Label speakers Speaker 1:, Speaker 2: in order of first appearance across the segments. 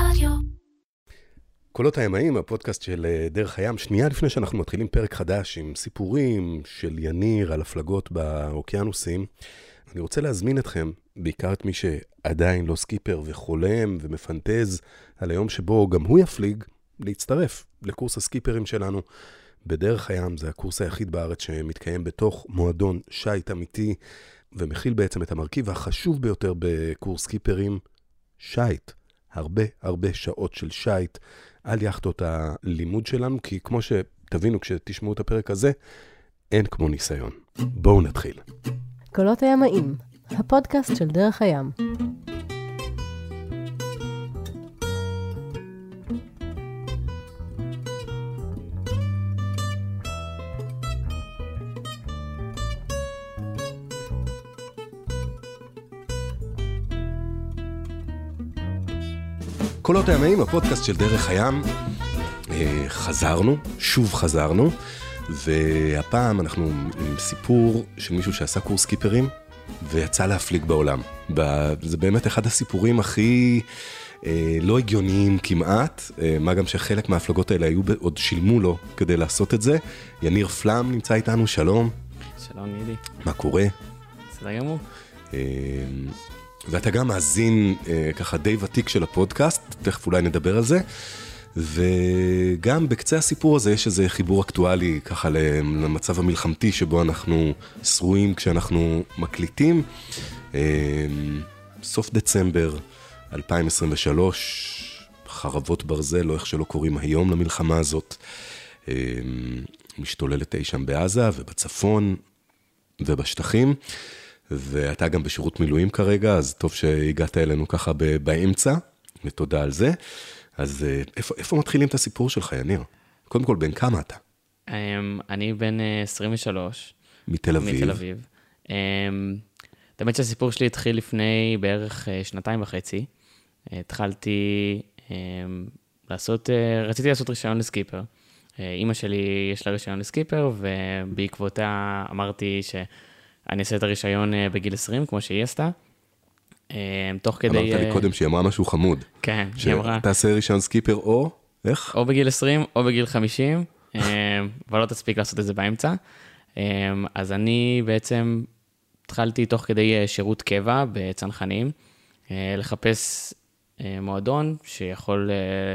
Speaker 1: רדיו.
Speaker 2: קולות הימאים, הפודקאסט של אה, דרך הים, שנייה לפני שאנחנו מתחילים פרק חדש עם סיפורים של יניר על הפלגות באוקיינוסים, אני רוצה להזמין אתכם, בעיקר את מי שעדיין לא סקיפר וחולם ומפנטז על היום שבו גם הוא יפליג, להצטרף לקורס הסקיפרים שלנו. בדרך הים זה הקורס היחיד בארץ שמתקיים בתוך מועדון שיט אמיתי, ומכיל בעצם את המרכיב החשוב ביותר בקורס סקיפרים, שיט. הרבה הרבה שעות של שיט על יאכטות הלימוד שלנו, כי כמו שתבינו כשתשמעו את הפרק הזה, אין כמו ניסיון. בואו נתחיל.
Speaker 3: קולות הימאים, הפודקאסט של דרך הים.
Speaker 2: קולות הימאים, הפודקאסט של דרך הים. אה, חזרנו, שוב חזרנו, והפעם אנחנו עם סיפור של מישהו שעשה קורס קיפרים ויצא להפליג בעולם. זה באמת אחד הסיפורים הכי אה, לא הגיוניים כמעט, אה, מה גם שחלק מההפלגות האלה היו, עוד שילמו לו כדי לעשות את זה. יניר פלאם נמצא איתנו, שלום.
Speaker 4: שלום נידי.
Speaker 2: מה קורה?
Speaker 4: בסדר גמור.
Speaker 2: ואתה גם מאזין אה, ככה די ותיק של הפודקאסט, תכף אולי נדבר על זה. וגם בקצה הסיפור הזה יש איזה חיבור אקטואלי ככה למצב המלחמתי שבו אנחנו שרויים כשאנחנו מקליטים. אה, סוף דצמבר 2023, חרבות ברזל, או איך שלא קוראים היום למלחמה הזאת, אה, משתוללת אי שם בעזה ובצפון ובשטחים. ואתה גם בשירות מילואים כרגע, אז טוב שהגעת אלינו ככה באמצע, ותודה על זה. אז אה, איפה, איפה מתחילים את הסיפור שלך, יניר? קודם כל, בן כמה אתה?
Speaker 4: Um, אני בן 23.
Speaker 2: אה, מתל אביב.
Speaker 4: מתל אביב. Um, האמת שהסיפור שלי התחיל לפני בערך uh, שנתיים וחצי. התחלתי um, לעשות, רציתי לעשות רישיון לסקיפר. אימא שלי יש לה רישיון לסקיפר, ובעקבותיה אמרתי ש... אני אעשה את הרישיון אה, בגיל 20, כמו שהיא עשתה. אה, תוך כדי...
Speaker 2: אמרת לי
Speaker 4: אה,
Speaker 2: קודם שהיא אמרה משהו חמוד.
Speaker 4: כן, היא אמרה...
Speaker 2: שתעשה רישיון סקיפר או... איך?
Speaker 4: או בגיל 20 או בגיל 50, אבל לא תספיק לעשות את זה באמצע. אז אני בעצם התחלתי תוך כדי שירות קבע בצנחנים, לחפש מועדון שיכול,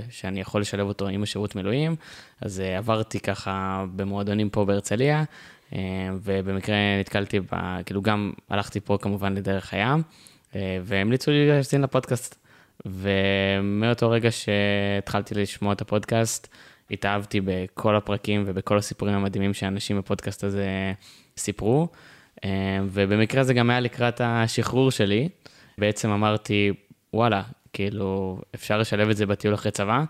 Speaker 4: שאני יכול לשלב אותו עם השירות מילואים, אז עברתי ככה במועדונים פה בהרצליה, ובמקרה נתקלתי ב... כאילו גם הלכתי פה כמובן לדרך הים, אה, והמליצו לי להאזין לפודקאסט. ומאותו רגע שהתחלתי לשמוע את הפודקאסט, התאהבתי בכל הפרקים ובכל הסיפורים המדהימים שאנשים בפודקאסט הזה סיפרו. אה, ובמקרה זה גם היה לקראת השחרור שלי. בעצם אמרתי, וואלה, כאילו, אפשר לשלב את זה בטיול אחרי צבא.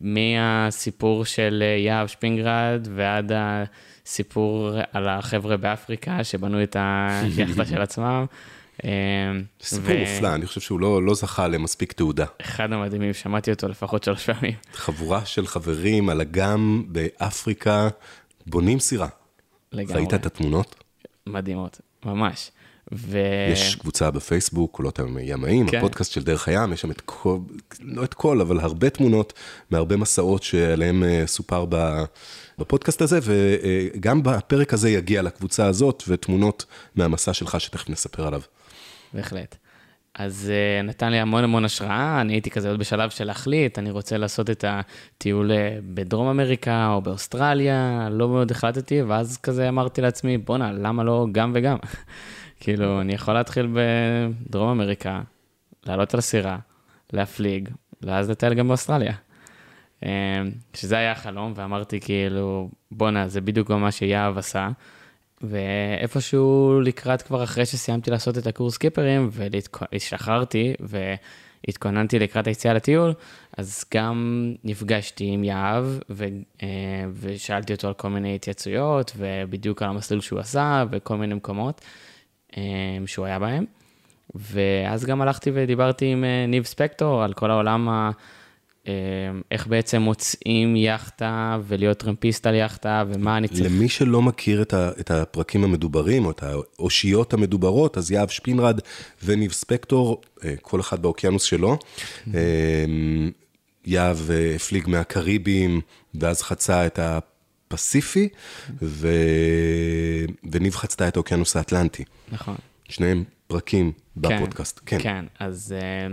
Speaker 4: מהסיפור של יהב שפינגרד ועד סיפור על החבר'ה באפריקה שבנו את היאכטה של עצמם.
Speaker 2: אה, סיפור. מופלא, אני חושב שהוא לא, לא זכה למספיק תעודה.
Speaker 4: אחד המדהימים, שמעתי אותו לפחות שלוש פעמים.
Speaker 2: חבורה של חברים על אגם באפריקה, בונים סירה. לגמרי. ראית את התמונות?
Speaker 4: מדהימות, ממש. ו...
Speaker 2: יש קבוצה בפייסבוק, קולות הימאים, כן. הפודקאסט של דרך הים, יש שם את כל, לא את כל, אבל הרבה תמונות מהרבה מסעות שעליהם אה, סופר ב... בפודקאסט הזה, וגם בפרק הזה יגיע לקבוצה הזאת, ותמונות מהמסע שלך שתכף נספר עליו.
Speaker 4: בהחלט. אז uh, נתן לי המון המון השראה, אני הייתי כזה עוד בשלב של להחליט, אני רוצה לעשות את הטיול אה, בדרום אמריקה או באוסטרליה, לא מאוד החלטתי, ואז כזה אמרתי לעצמי, בואנה, למה לא גם וגם? כאילו, אני יכול להתחיל בדרום אמריקה, לעלות על הסירה, להפליג, ואז לטייל גם באוסטרליה. אמ, שזה היה החלום, ואמרתי כאילו, בואנה, זה בדיוק מה שיהב עשה. ואיפשהו לקראת כבר אחרי שסיימתי לעשות את הקורס קיפרים, והשתחררתי והתכוננתי לקראת היציאה לטיול, אז גם נפגשתי עם יהב ו... אה, ושאלתי אותו על כל מיני התייצויות, ובדיוק על המסלול שהוא עשה, וכל מיני מקומות שהוא היה בהם. ואז גם הלכתי ודיברתי עם אה, ניב ספקטור על כל העולם ה... אה, איך בעצם מוצאים יאכטה ולהיות טרמפיסט על יאכטה, ומה אני צריך...
Speaker 2: למי שלא מכיר את, ה, את הפרקים המדוברים, או את האושיות המדוברות, אז יהב שפינרד וניב ספקטור, אה, כל אחד באוקיינוס שלו. אה, יהב הפליג מהקריבים, ואז חצה את הפסיפי, ו... וניב חצתה את האוקיינוס האטלנטי.
Speaker 4: נכון.
Speaker 2: שניהם פרקים בפודקאסט.
Speaker 4: כן, כן. אז uh,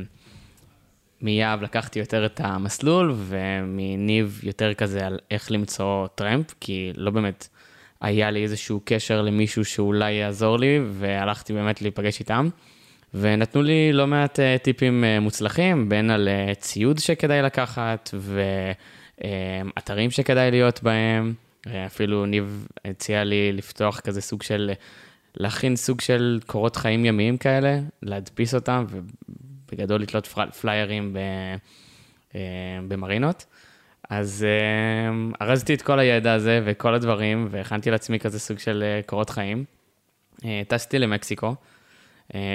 Speaker 4: מיהב לקחתי יותר את המסלול, ומניב יותר כזה על איך למצוא טרמפ, כי לא באמת היה לי איזשהו קשר למישהו שאולי יעזור לי, והלכתי באמת להיפגש איתם. ונתנו לי לא מעט uh, טיפים uh, מוצלחים, בין על ציוד שכדאי לקחת, ואתרים שכדאי להיות בהם. אפילו ניב הציע לי לפתוח כזה סוג של להכין סוג של קורות חיים ימיים כאלה, להדפיס אותם, ובגדול לתלות פליירים אה, במרינות. אז אה, ארזתי את כל הידע הזה וכל הדברים, והכנתי לעצמי כזה סוג של אה, קורות חיים. טסתי למקסיקו,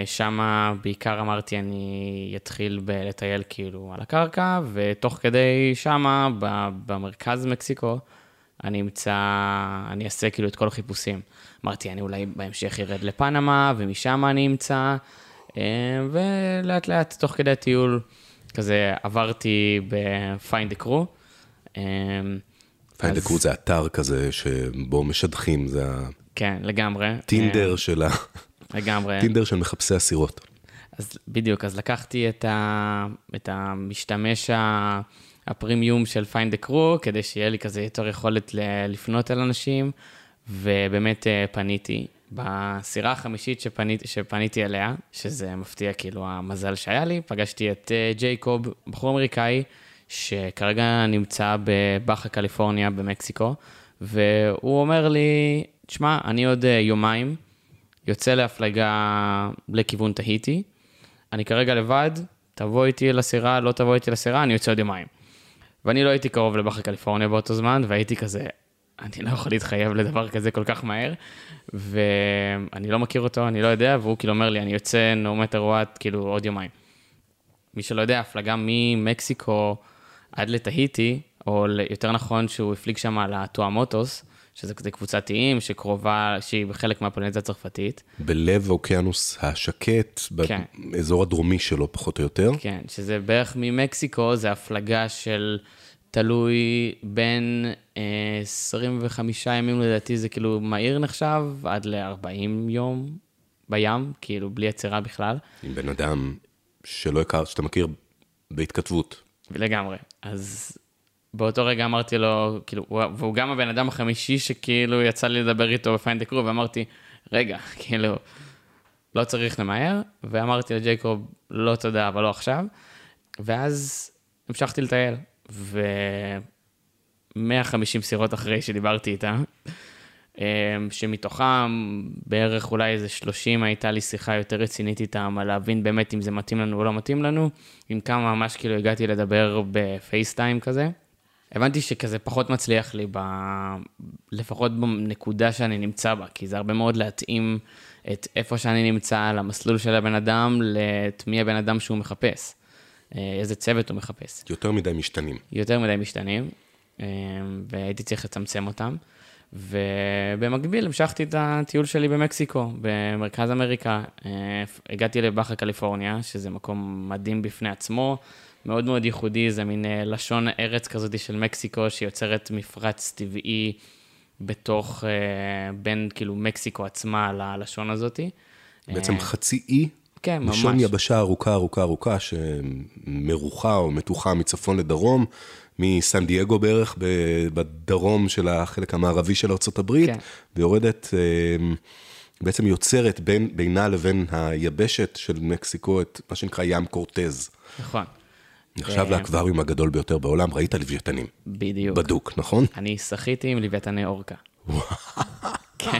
Speaker 4: שם בעיקר אמרתי אני אתחיל לטייל כאילו על הקרקע, ותוך כדי שמה, במרכז מקסיקו, אני אמצא, אני אעשה כאילו את כל החיפושים. אמרתי, אני אולי בהמשך ארד לפנמה, ומשם אני אמצא, אה, ולאט לאט, תוך כדי הטיול, כזה עברתי ב-find the crew.
Speaker 2: אה, find the crew זה אתר כזה שבו משדכים, זה ה...
Speaker 4: כן, לגמרי.
Speaker 2: טינדר אה, של ה...
Speaker 4: לגמרי.
Speaker 2: טינדר של מחפשי אסירות.
Speaker 4: אז בדיוק, אז לקחתי את, ה... את המשתמש ה... הפרימיום של find the crew, כדי שיהיה לי כזה יותר יכולת לפנות אל אנשים. ובאמת אה, פניתי. בסירה החמישית שפניתי, שפניתי אליה, שזה מפתיע כאילו המזל שהיה לי, פגשתי את אה, ג'ייקוב, בחור אמריקאי, שכרגע נמצא בבאחה קליפורניה במקסיקו, והוא אומר לי, תשמע, אני עוד אה, יומיים יוצא להפלגה לכיוון תהיטי, אני כרגע לבד, תבוא איתי לסירה, לא תבוא איתי לסירה, אני יוצא עוד יומיים. ואני לא הייתי קרוב לבאחה קליפורניה באותו זמן, והייתי כזה, אני לא יכול להתחייב לדבר כזה כל כך מהר, ואני לא מכיר אותו, אני לא יודע, והוא כאילו אומר לי, אני יוצא no matter what, כאילו עוד יומיים. מי שלא יודע, הפלגה ממקסיקו עד לתהיטי, או יותר נכון שהוא הפליג שם על הטואמוטוס, שזה כזה קבוצת איים שקרובה, שהיא בחלק מהפלנטה הצרפתית.
Speaker 2: בלב האוקיינוס השקט, כן. באזור הדרומי שלו פחות או יותר.
Speaker 4: כן, שזה בערך ממקסיקו, זה הפלגה של תלוי בין אה, 25 ימים לדעתי זה כאילו מהיר נחשב, עד ל-40 יום בים, כאילו בלי עצירה בכלל.
Speaker 2: עם בן אדם שלא הכר, שאתה מכיר בהתכתבות.
Speaker 4: לגמרי. אז באותו רגע אמרתי לו, כאילו, והוא גם הבן אדם החמישי שכאילו יצא לי לדבר איתו ב Find a Crew, ואמרתי, רגע, כאילו, לא צריך למהר, ואמרתי לג'ייקוב, לא תודה, אבל לא עכשיו. ואז המשכתי לטייל, ו-150 סירות אחרי שדיברתי איתה, אמ, שמתוכם בערך אולי איזה 30 הייתה לי שיחה יותר רצינית איתם, על להבין באמת אם זה מתאים לנו או לא מתאים לנו, עם כמה ממש כאילו הגעתי לדבר בפייסטיים כזה. הבנתי שכזה פחות מצליח לי, ב... לפחות בנקודה שאני נמצא בה, כי זה הרבה מאוד להתאים את איפה שאני נמצא, למסלול של הבן אדם, את מי הבן אדם שהוא מחפש. אה, איזה צוות הוא מחפש.
Speaker 2: יותר מדי משתנים.
Speaker 4: יותר מדי משתנים, אה, והייתי צריך לצמצם אותם. ובמקביל המשכתי את הטיול שלי במקסיקו, במרכז אמריקה. אה, הגעתי לבאחה קליפורניה, שזה מקום מדהים בפני עצמו, מאוד מאוד ייחודי, זה מין לשון ארץ כזאת של מקסיקו, שיוצרת מפרץ טבעי בתוך, בין כאילו מקסיקו עצמה ללשון הזאתי.
Speaker 2: בעצם חצי אי
Speaker 4: כן, ממש.
Speaker 2: לשון יבשה ארוכה, ארוכה, ארוכה, שמרוחה או מתוחה מצפון לדרום, מסן דייגו בערך, בדרום של החלק המערבי של ארה"ב, כן. ויורדת, אה, בעצם יוצרת בין, בינה לבין היבשת של מקסיקו את מה שנקרא ים קורטז.
Speaker 4: נכון.
Speaker 2: נחשב לאקווריום הגדול ביותר בעולם, ראית לוויתנים.
Speaker 4: בדיוק.
Speaker 2: בדוק, נכון?
Speaker 4: אני שחיתי עם לוויתני אורקה. כן,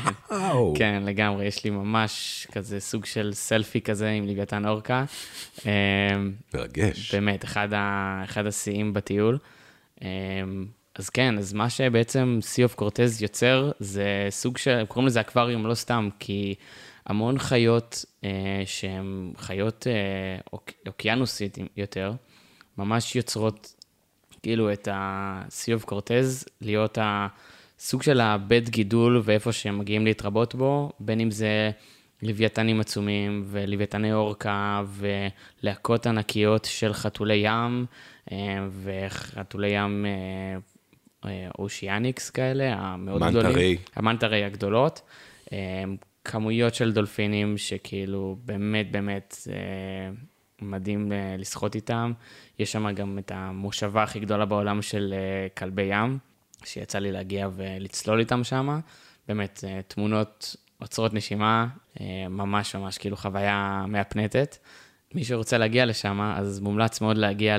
Speaker 4: כן, לגמרי, יש לי ממש כזה סוג של סלפי כזה עם לוויתן אורקה.
Speaker 2: אמ, מרגש.
Speaker 4: באמת, אחד, אחד השיאים בטיול. אמ, אז כן, אז מה שבעצם סי אוף קורטז יוצר, זה סוג של, קוראים לזה אקווריום לא סתם, כי המון חיות אה, שהן חיות אה, אוק, אוקיינוסית יותר, ממש יוצרות כאילו את of Cortez, להיות הסוג של הבית גידול ואיפה שהם מגיעים להתרבות בו, בין אם זה לוויתנים עצומים ולוויתני אורקה ולהקות ענקיות של חתולי ים אה, וחתולי ים אה, אושיאניקס כאלה, המאוד
Speaker 2: מנטה
Speaker 4: גדולים.
Speaker 2: ריי
Speaker 4: הגדולות. אה, כמויות של דולפינים שכאילו באמת באמת אה, מדהים אה, לשחות איתם. יש שם גם את המושבה הכי גדולה בעולם של אה, כלבי ים, שיצא לי להגיע ולצלול איתם שם. באמת, אה, תמונות עוצרות נשימה, ממש ממש כאילו חוויה מהפנטת. מי שרוצה להגיע לשם, אז מומלץ מאוד להגיע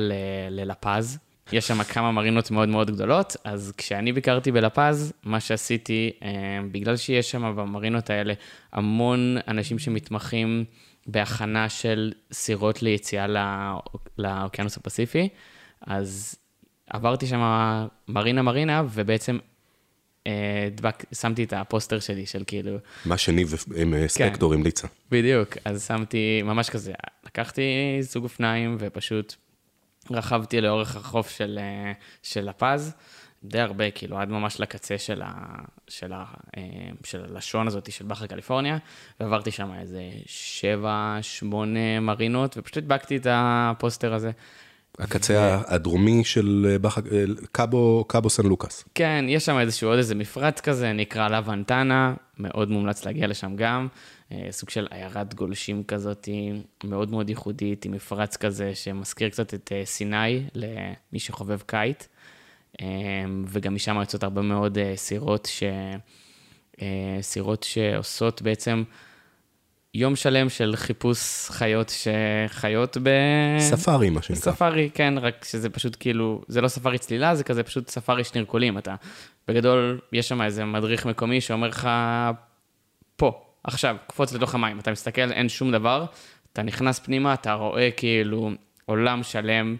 Speaker 4: ללפז. יש שם כמה מרינות מאוד מאוד גדולות, אז כשאני ביקרתי בלפז, מה שעשיתי, בגלל שיש שם במרינות האלה המון אנשים שמתמחים בהכנה של סירות ליציאה לא, לאוקיינוס הפסיפי, אז עברתי שם מרינה מרינה, ובעצם אה, דבק, שמתי את הפוסטר שלי של כאילו,
Speaker 2: מה שניב עם אה, ספקטור המליצה.
Speaker 4: בדיוק, אז שמתי ממש כזה, לקחתי זוג אופניים ופשוט רכבתי לאורך החוף של, אה, של לפז, די הרבה, כאילו, עד ממש לקצה של, ה, של, ה, אה, של הלשון הזאת של באחה קליפורניה, ועברתי שם איזה שבע, שמונה מרינות, ופשוט הדבקתי את הפוסטר הזה.
Speaker 2: הקצה הדרומי של אה, באחה- אה, קאבו, קאבו סן לוקאס.
Speaker 4: כן, יש שם איזשהו עוד איזה מפרץ כזה, נקרא לה ונטנה, מאוד מומלץ להגיע לשם גם. סוג של עיירת גולשים כזאת, מאוד מאוד ייחודית, עם מפרץ כזה שמזכיר קצת את סיני, למי שחובב קיט. אה, וגם משם יוצאות הרבה מאוד אה, סירות, ש... אה, סירות שעושות בעצם יום שלם של חיפוש חיות שחיות ב...
Speaker 2: ספארי, מה שנקרא.
Speaker 4: ספארי, כן, רק שזה פשוט כאילו, זה לא ספארי צלילה, זה כזה פשוט ספארי שנרקולים. אתה, בגדול, יש שם איזה מדריך מקומי שאומר לך, פה, עכשיו, קפוץ לתוך המים. אתה מסתכל, אין שום דבר, אתה נכנס פנימה, אתה רואה כאילו עולם שלם,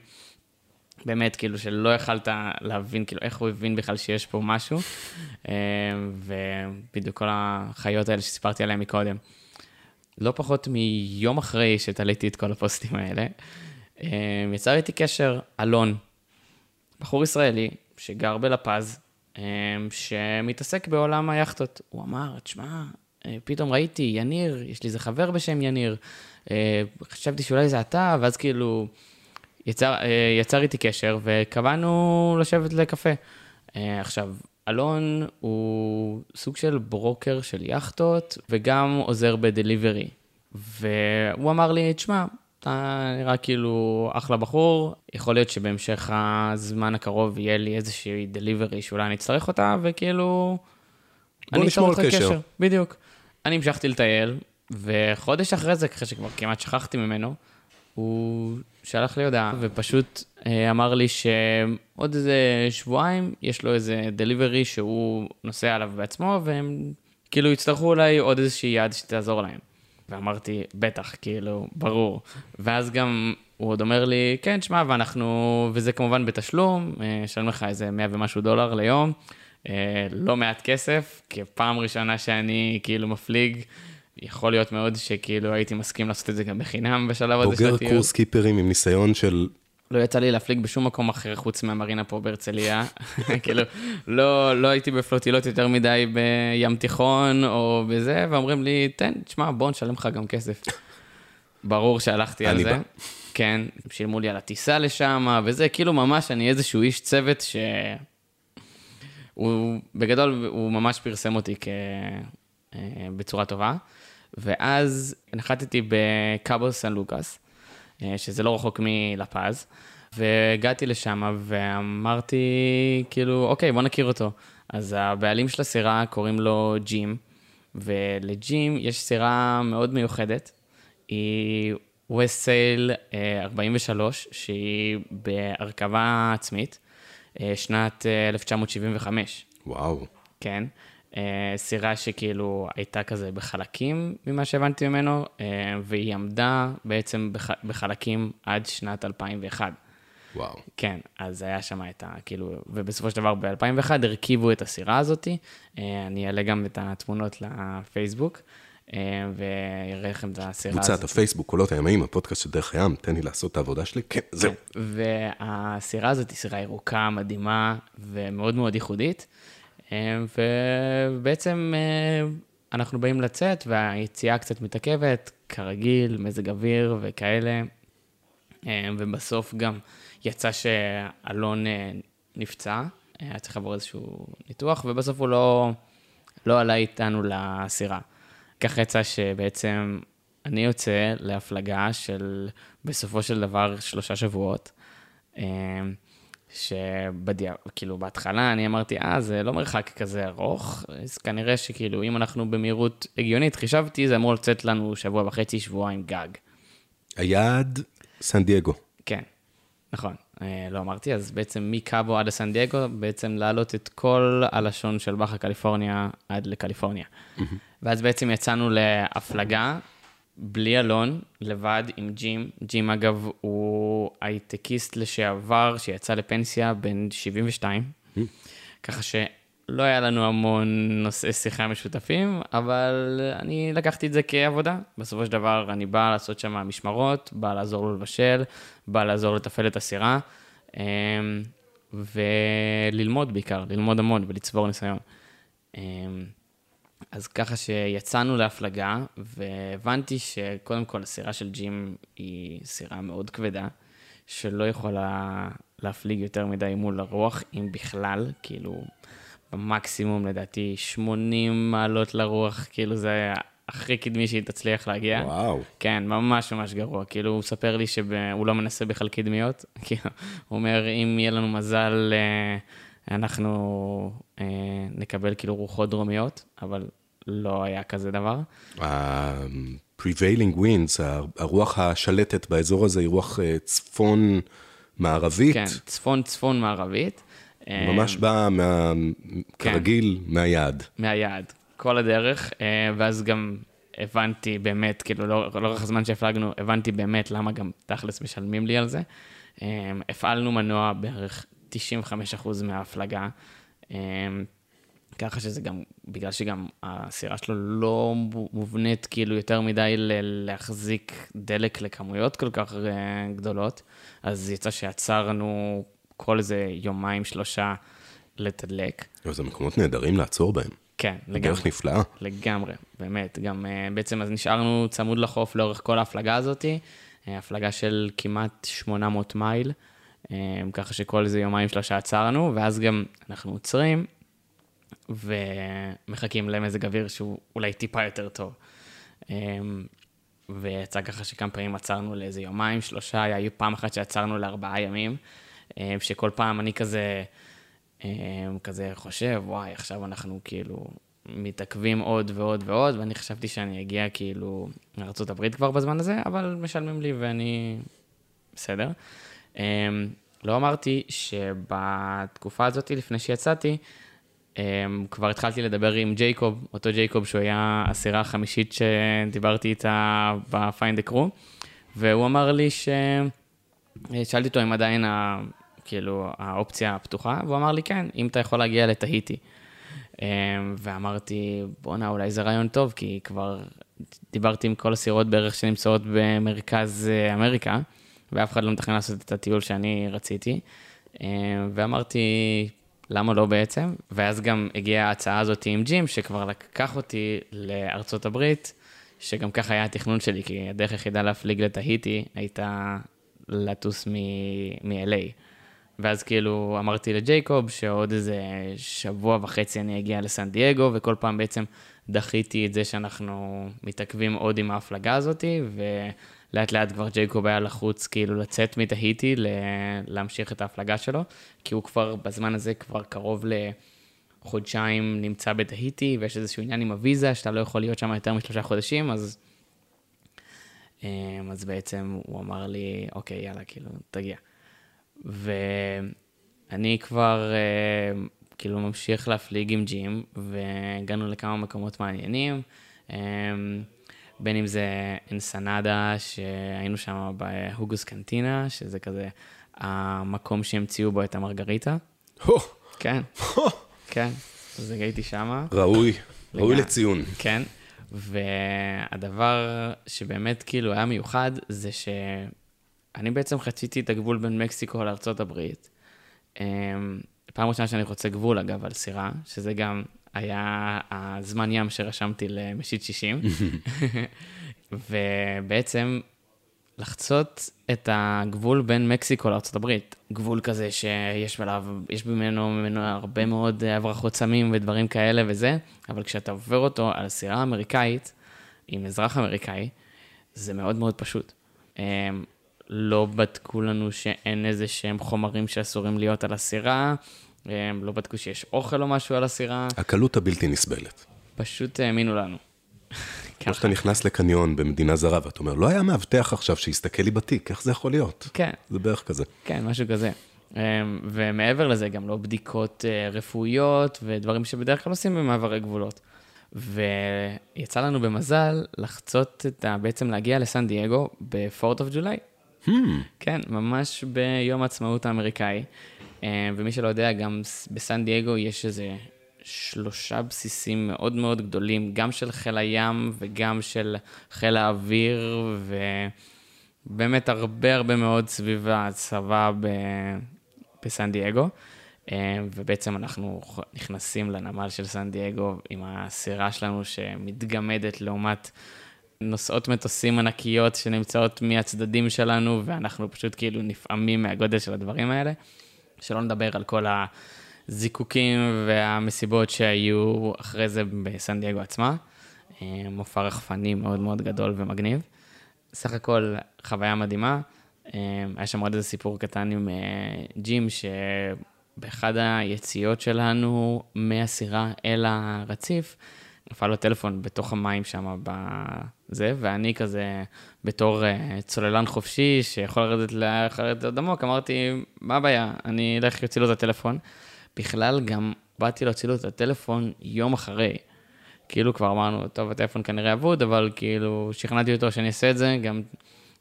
Speaker 4: באמת, כאילו, שלא יכלת להבין, כאילו, איך הוא הבין בכלל שיש פה משהו. אה, ובדיוק כל החיות האלה שסיפרתי עליהן מקודם. לא פחות מיום אחרי שתליתי את כל הפוסטים האלה, אה, יצר איתי קשר אלון, בחור ישראלי שגר בלפז, אה, שמתעסק בעולם היאכטות. הוא אמר, תשמע, פתאום ראיתי יניר, יש לי איזה חבר בשם יניר, חשבתי שאולי זה אתה, ואז כאילו יצר, אה, יצר איתי קשר וקבענו לשבת לקפה. אה, עכשיו, אלון הוא סוג של ברוקר של יאכטות וגם עוזר בדליברי. והוא אמר לי, תשמע, אתה נראה כאילו אחלה בחור, יכול להיות שבהמשך הזמן הקרוב יהיה לי איזושהי דליברי שאולי אני אצטרך אותה, וכאילו... אני
Speaker 2: נשמור על
Speaker 4: איתך
Speaker 2: קשר.
Speaker 4: בדיוק. אני המשכתי לטייל, וחודש אחרי זה, אחרי שכבר כמעט שכחתי ממנו, הוא שלח לי הודעה, ופשוט אה, אמר לי שעוד איזה שבועיים, יש לו איזה דליברי שהוא נוסע עליו בעצמו, והם כאילו יצטרכו אולי עוד איזושהי יד שתעזור להם. ואמרתי, בטח, כאילו, ברור. ואז גם הוא עוד אומר לי, כן, שמע, ואנחנו, וזה כמובן בתשלום, אה, אשלם לך איזה 100 ומשהו דולר ליום, אה, לא מעט כסף, כי פעם ראשונה שאני כאילו מפליג, יכול להיות מאוד שכאילו הייתי מסכים לעשות את זה גם בחינם בשלב הזה של
Speaker 2: בוגר
Speaker 4: הטיול.
Speaker 2: קורס קיפרים עם ניסיון של...
Speaker 4: לא יצא לי להפליג בשום מקום אחר חוץ מהמרינה פה בהרצליה. כאילו, לא, לא הייתי בפלוטילות יותר מדי בים תיכון או בזה, ואומרים לי, תן, תשמע, בוא נשלם לך גם כסף. ברור שהלכתי על זה.
Speaker 2: בא.
Speaker 4: כן, שילמו לי על הטיסה לשם, וזה כאילו ממש, אני איזשהו איש צוות ש... הוא, בגדול, הוא ממש פרסם אותי כ... אה, בצורה טובה. ואז נחתתי בקאבו סן לוקאס, אה, שזה לא רחוק מלפז, והגעתי לשם ואמרתי, כאילו, אוקיי, בוא נכיר אותו. אז הבעלים של הסירה קוראים לו ג'ים, ולג'ים יש סירה מאוד מיוחדת, היא ווסט סייל 43, שהיא בהרכבה עצמית, אה, שנת אה, 1975.
Speaker 2: וואו.
Speaker 4: כן. אה, סירה שכאילו הייתה כזה בחלקים, ממה שהבנתי ממנו, אה, והיא עמדה בעצם בח, בחלקים עד שנת 2001.
Speaker 2: וואו.
Speaker 4: כן, אז היה שם את ה... כאילו, ובסופו של דבר ב-2001 הרכיבו את הסירה הזאתי. אה, אני אעלה גם את התמונות לפייסבוק. אה, אה, ויראה לכם את הסירה
Speaker 2: קבוצת
Speaker 4: הזאת.
Speaker 2: הפייסבוק, קולות הימאים, הפודקאסט של דרך הים, תן לי לעשות את העבודה שלי. כן, זהו.
Speaker 4: והסירה הזאת היא סירה ירוקה, מדהימה ומאוד מאוד ייחודית. אה, ובעצם אה, אנחנו באים לצאת והיציאה קצת מתעכבת, כרגיל, מזג אוויר וכאלה. אה, ובסוף גם יצא שאלון נפצע, היה צריך לעבור איזשהו ניתוח, ובסוף הוא לא, לא עלה איתנו לסירה. ככה יצא שבעצם אני יוצא להפלגה של בסופו של דבר שלושה שבועות. שבדיע... כאילו בהתחלה אני אמרתי, אה, זה לא מרחק כזה ארוך, אז כנראה שכאילו אם אנחנו במהירות הגיונית, חישבתי, זה אמור לצאת לנו שבוע וחצי, שבועיים גג.
Speaker 2: היעד, סן דייגו.
Speaker 4: כן, נכון, אה, לא אמרתי, אז בעצם מקאבו עד לסן דייגו, בעצם להעלות את כל הלשון של באחה קליפורניה עד לקליפורניה. ואז בעצם יצאנו להפלגה, בלי אלון, לבד עם ג'ים. ג'ים, אגב, הוא הייטקיסט לשעבר שיצא לפנסיה בן 72, ככה שלא היה לנו המון נושאי שיחה משותפים, אבל אני לקחתי את זה כעבודה. בסופו של דבר, אני בא לעשות שם משמרות, בא לעזור לו לבשל, בא לעזור לתפעל את הסירה, אמ, וללמוד בעיקר, ללמוד המון ולצבור ניסיון. אז ככה שיצאנו להפלגה, והבנתי שקודם כל הסירה של ג'ים היא סירה מאוד כבדה, שלא יכולה להפליג יותר מדי מול הרוח, אם בכלל, כאילו, במקסימום לדעתי 80 מעלות לרוח, כאילו זה הכי קדמי שהיא תצליח להגיע.
Speaker 2: וואו.
Speaker 4: כן, ממש ממש גרוע. כאילו, הוא מספר לי שהוא לא מנסה בכלל קדמיות. כאילו, הוא אומר, אם יהיה לנו מזל, אה, אנחנו אה, נקבל כאילו רוחות דרומיות, אבל לא היה כזה דבר.
Speaker 2: ה-prevailing winds, הרוח השלטת באזור הזה היא רוח אה, צפון מערבית.
Speaker 4: כן, צפון-צפון מערבית. אה,
Speaker 2: ממש באה, מה-
Speaker 4: כן.
Speaker 2: כרגיל, מהיעד.
Speaker 4: מהיעד, כל הדרך, אה, ואז גם הבנתי באמת, כאילו, לא- לאורך הזמן שהפלגנו, הבנתי באמת למה גם תכלס משלמים לי על זה. הפעלנו מנוע בערך 95% מההפלגה, ככה שזה גם, בגלל שגם הסירה שלו לא מובנית כאילו יותר מדי להחזיק דלק לכמויות כל כך אה, גדולות, אז יצא שעצרנו כל איזה יומיים, שלושה לתדלק.
Speaker 2: זה מקומות נהדרים לעצור בהם.
Speaker 4: כן, לגמרי.
Speaker 2: דרך נפלאה.
Speaker 4: לגמרי, באמת. גם uh, בעצם אז נשארנו צמוד לחוף לאורך כל ההפלגה הזאת, uh, הפלגה של כמעט 800 מייל, ככה שכל איזה יומיים שלושה עצרנו, ואז גם אנחנו עוצרים ומחכים למזג אוויר שהוא אולי טיפה יותר טוב. Um, ויצא ככה שכמה פעמים עצרנו לאיזה יומיים, שלושה, היה פעם אחת שעצרנו לארבעה ימים, um, שכל פעם אני כזה... um, כזה חושב, וואי, עכשיו אנחנו כאילו מתעכבים עוד ועוד ועוד, ואני חשבתי שאני אגיע כאילו לארה"ב כבר בזמן הזה, אבל משלמים לי ואני בסדר. לא אמרתי שבתקופה הזאת, לפני שיצאתי, כבר התחלתי לדבר עם ג'ייקוב, אותו ג'ייקוב שהוא היה הסירה החמישית שדיברתי איתה ב-Find the Crew, והוא אמר לי ש... שאלתי אותו אם עדיין ה... כאילו האופציה הפתוחה, והוא אמר לי כן, אם אתה יכול להגיע לתהיטי. אמ, ואמרתי, בואנה, אולי זה רעיון טוב, כי כבר דיברתי עם כל הסירות בערך שנמצאות במרכז אה, אמריקה, ואף אחד לא מתכנן לעשות את הטיול שאני רציתי. אמ, ואמרתי, למה לא בעצם? ואז גם הגיעה ההצעה הזאת עם ג'ים, שכבר לקח אותי לארצות הברית, שגם ככה היה התכנון שלי, כי הדרך היחידה להפליג לתהיטי הייתה לטוס מ-LA. ואז כאילו אמרתי לג'ייקוב שעוד איזה שבוע וחצי אני אגיע לסן דייגו, וכל פעם בעצם דחיתי את זה שאנחנו מתעכבים עוד עם ההפלגה הזאתי, ולאט לאט כבר ג'ייקוב היה לחוץ כאילו לצאת מתהיטי, להמשיך את ההפלגה שלו, כי הוא כבר בזמן הזה כבר קרוב לחודשיים נמצא בתהיטי, ויש איזשהו עניין עם הוויזה, שאתה לא יכול להיות שם יותר משלושה חודשים, אז... אז בעצם הוא אמר לי, אוקיי, יאללה, כאילו, תגיע. ואני כבר אה, כאילו ממשיך להפליג עם ג'ים, והגענו לכמה מקומות מעניינים, אה, בין אם זה אנסנדה, שהיינו שם בהוגוס קנטינה, שזה כזה המקום שהמציאו בו את המרגריטה. כן, כן, אז הייתי שמה.
Speaker 2: ראוי, ראוי. לציון.
Speaker 4: כן, והדבר שבאמת כאילו היה מיוחד, זה שאני בעצם חציתי את הגבול בין מקסיקו לארה"ב. אמ, פעם ראשונה שאני חוצה גבול, אגב, על סירה, שזה גם היה הזמן ים שרשמתי למשית 60. ובעצם לחצות את הגבול בין מקסיקו לארה"ב. גבול כזה שיש בלעב, יש ממנו, ממנו הרבה מאוד הברחות סמים ודברים כאלה וזה, אבל כשאתה עובר אותו על סירה אמריקאית, עם אזרח אמריקאי, זה מאוד מאוד פשוט. הם לא בדקו לנו שאין איזה שהם חומרים שאסורים להיות על הסירה, הם לא בדקו שיש אוכל או משהו על הסירה.
Speaker 2: הקלות הבלתי נסבלת.
Speaker 4: פשוט האמינו לנו.
Speaker 2: כמו שאתה נכנס לקניון במדינה זרה, ואתה אומר, לא היה מאבטח עכשיו שיסתכל לי בתיק, איך זה יכול להיות?
Speaker 4: כן.
Speaker 2: זה בערך כזה.
Speaker 4: כן, משהו כזה. אמ, ומעבר לזה, גם לא בדיקות אה, רפואיות ודברים שבדרך כלל עושים במעברי גבולות. ויצא לנו במזל לחצות את ה... בעצם להגיע לסן דייגו ב-4th of July.
Speaker 2: Hmm,
Speaker 4: כן, ממש ביום העצמאות האמריקאי. אמ, ומי שלא יודע, גם בסן דייגו יש איזה שלושה בסיסים מאוד מאוד גדולים, גם של חיל הים וגם של חיל האוויר, ובאמת הרבה הרבה מאוד סביב הצבא ב... בסן דייגו. אמ, ובעצם אנחנו נכנסים לנמל של סן דייגו עם הסירה שלנו שמתגמדת לעומת נוסעות מטוסים ענקיות שנמצאות מהצדדים שלנו, ואנחנו פשוט כאילו נפעמים מהגודל של הדברים האלה. שלא נדבר על כל הזיקוקים והמסיבות שהיו אחרי זה בסן דייגו עצמה. אה, מופע רחפני מאוד מאוד גדול ומגניב. סך הכל חוויה מדהימה. אה, היה שם עוד איזה סיפור קטן עם אה, ג'ים, שבאחד היציאות שלנו מהסירה אל הרציף, נפל לו טלפון בתוך המים שם בזה, ואני כזה, בתור uh, צוללן חופשי שיכול לרדת לרדת עוד עמוק, אמרתי, מה הבעיה, אני אלך להוציא לו את הטלפון. בכלל גם באתי להוציא לו את הטלפון יום אחרי. כאילו כבר אמרנו, טוב, הטלפון כנראה אבוד, אבל כאילו שכנעתי אותו שאני אעשה את זה, גם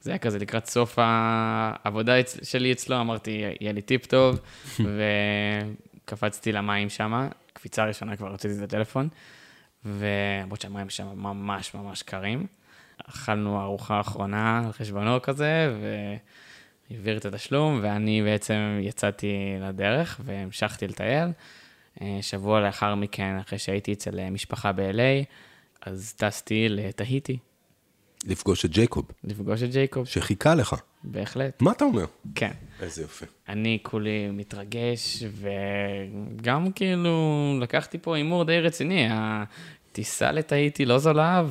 Speaker 4: זה היה כזה לקראת סוף העבודה שלי אצלו, אמרתי, יהיה לי טיפ טוב, וקפצתי למים שם, קפיצה ראשונה כבר הוצאתי את הטלפון. ולמרות שהמים שם ממש ממש קרים. אכלנו ארוחה אחרונה על חשבונו כזה, והעביר את התשלום, ואני בעצם יצאתי לדרך והמשכתי לטייל. אה, שבוע לאחר מכן, אחרי שהייתי אצל משפחה ב-LA, אז טסתי לתהיטי.
Speaker 2: לפגוש את ג'ייקוב.
Speaker 4: לפגוש את ג'ייקוב.
Speaker 2: שחיכה לך.
Speaker 4: בהחלט.
Speaker 2: מה אתה אומר?
Speaker 4: כן.
Speaker 2: איזה יופי.
Speaker 4: אני כולי מתרגש, וגם כאילו לקחתי פה הימור די רציני. הטיסה לתהיטי לא זולה,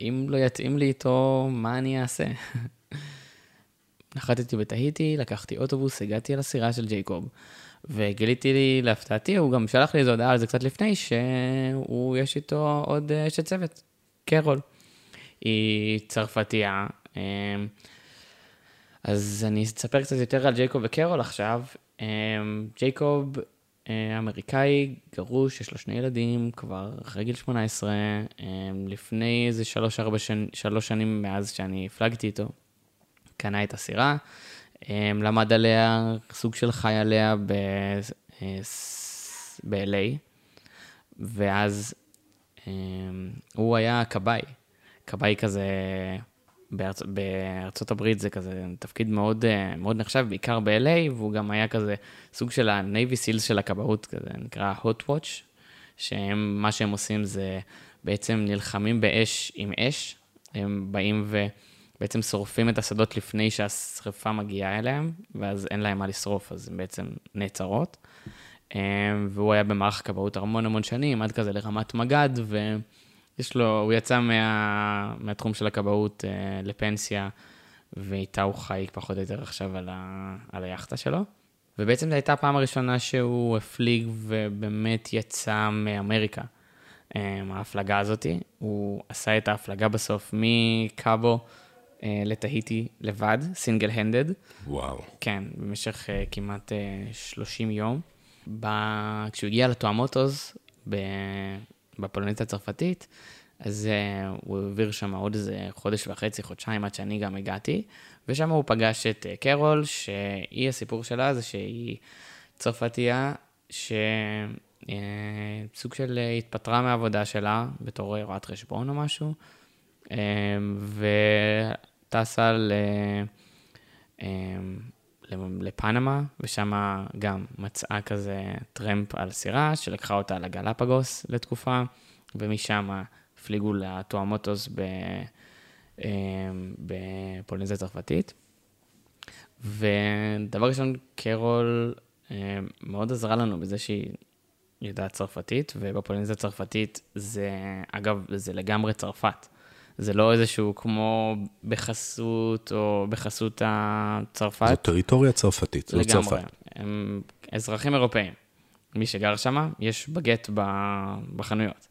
Speaker 4: ואם לא יתאים לי איתו, מה אני אעשה? נחתתי בתהיטי, לקחתי אוטובוס, הגעתי אל הסירה של ג'ייקוב, וגיליתי לי, להפתעתי, הוא גם שלח לי איזו הודעה על זה קצת לפני, שהוא, יש איתו עוד אשת צוות, קרול. היא צרפתייה. אמ, אז אני אספר קצת יותר על ג'ייקוב וקרול עכשיו. אמ, ג'ייקוב אה, אמריקאי, גרוש, יש לו שני ילדים, כבר אחרי גיל 18, אמ, לפני איזה שלוש-ארבע שנים, שלוש שנים מאז שאני הפלגתי איתו, קנה את הסירה, למד עליה, סוג של חי עליה ב-LA, אה, ואז הוא היה כבאי. כבאי כזה, בארצ... בארצות הברית זה כזה תפקיד מאוד, אה, מאוד נחשב, בעיקר ב-LA, והוא גם היה כזה סוג של ה-Navy Seals של הכבאות, כזה נקרא hot watch, שהם, מה שהם עושים זה בעצם נלחמים באש עם אש, הם באים ובעצם שורפים את השדות לפני שהשרפה מגיעה אליהם, ואז אין להם מה לשרוף, אז הן בעצם נעצרות. אה, והוא היה במערך הכבאות המון המון שנים, עד כזה לרמת מג"ד, ו... יש לו, הוא יצא מה, מהתחום של הכבאות אה, לפנסיה, ואיתה הוא חי פחות או יותר עכשיו על, ה, על היאכטה שלו. ובעצם זו הייתה הפעם הראשונה שהוא הפליג ובאמת יצא מאמריקה, אה, ההפלגה הזאתי. הוא עשה את ההפלגה בסוף מקאבו אה, לתהיטי לבד, סינגל הנדד.
Speaker 2: וואו.
Speaker 4: כן, במשך אה, כמעט אה, 30 יום. ב... כשהוא הגיע לטואמוטוס, בפולנית הצרפתית, אז uh, הוא העביר שם עוד איזה חודש וחצי, חודשיים עד שאני גם הגעתי, ושם הוא פגש את uh, קרול, שהיא, הסיפור שלה זה שהיא צרפתייה, ש... אה, סוג של אה, התפטרה מהעבודה שלה בתור רואת חשבון או משהו, אה, וטסה ל... אה, לפנמה, ושם גם מצאה כזה טרמפ על סירה, שלקחה אותה לגלפגוס לתקופה, ומשם הפליגו לטואמוטוס בפולינזיה צרפתית. ודבר ראשון, קרול אה, מאוד עזרה לנו בזה שהיא יודעת צרפתית, ובפולינזיה הצרפתית זה, אגב, זה לגמרי צרפת. זה לא איזשהו כמו בחסות או בחסות הצרפת.
Speaker 2: זו טריטוריה צרפתית, זו צרפת.
Speaker 4: לגמרי. הם אזרחים אירופאים. מי שגר שם, יש בגט בחנויות.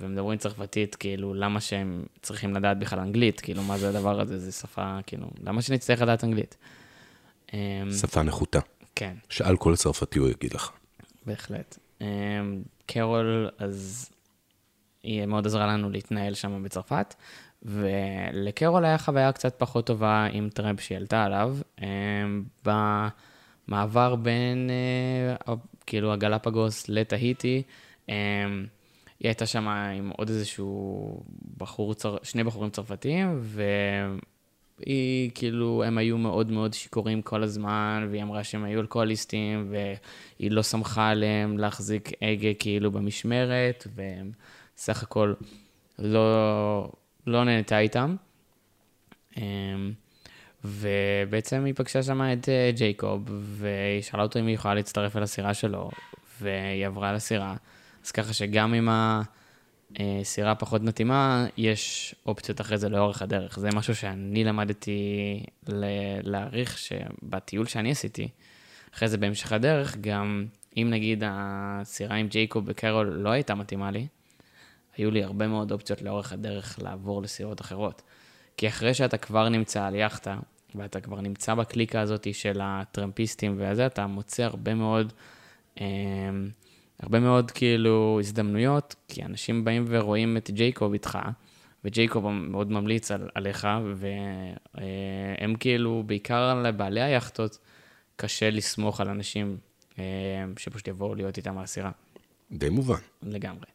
Speaker 4: ומדברים צרפתית, כאילו, למה שהם צריכים לדעת בכלל אנגלית? כאילו, מה זה הדבר הזה? זה שפה, כאילו, למה שנצטרך לדעת אנגלית?
Speaker 2: שפה נחותה.
Speaker 4: כן.
Speaker 2: שאל כל צרפתי הוא יגיד לך.
Speaker 4: בהחלט. קרול, אז היא מאוד עזרה לנו להתנהל שם בצרפת, ולקרול היה חוויה קצת פחות טובה עם טרמפ שהיא עלתה עליו, במעבר בין, כאילו, הגלפגוס לתהיטי. היא הייתה שם עם עוד איזשהו בחור. שני בחורים צרפתיים, והיא, כאילו, הם היו מאוד מאוד שיכורים כל הזמן, והיא אמרה שהם היו אלכוהוליסטים, והיא לא שמחה עליהם להחזיק הגה כאילו במשמרת, וסך הכל לא, לא נהנתה איתם. ובעצם היא פגשה שם את אה, ג'ייקוב, והיא שאלה אותו אם היא יכולה להצטרף אל הסירה שלו, והיא עברה לסירה. אז ככה שגם אם הסירה פחות מתאימה, יש אופציות אחרי זה לאורך הדרך. זה משהו שאני למדתי להעריך שבטיול שאני עשיתי, אחרי זה בהמשך הדרך, גם אם נגיד הסירה עם ג'ייקוב וקרול לא הייתה מתאימה לי, היו לי הרבה מאוד אופציות לאורך הדרך לעבור לסירות אחרות. כי אחרי שאתה כבר נמצא על יאכטה, ואתה כבר נמצא בקליקה הזאת של הטרמפיסטים וזה, אתה מוצא הרבה מאוד... אה, הרבה מאוד כאילו הזדמנויות, כי אנשים באים ורואים את ג'ייקוב איתך, וג'ייקוב מאוד ממליץ על, עליך, והם כאילו, בעיקר לבעלי היאכטות, קשה לסמוך על אנשים אה, שפשוט יבואו להיות איתם מהסירה.
Speaker 2: די מובן.
Speaker 4: לגמרי.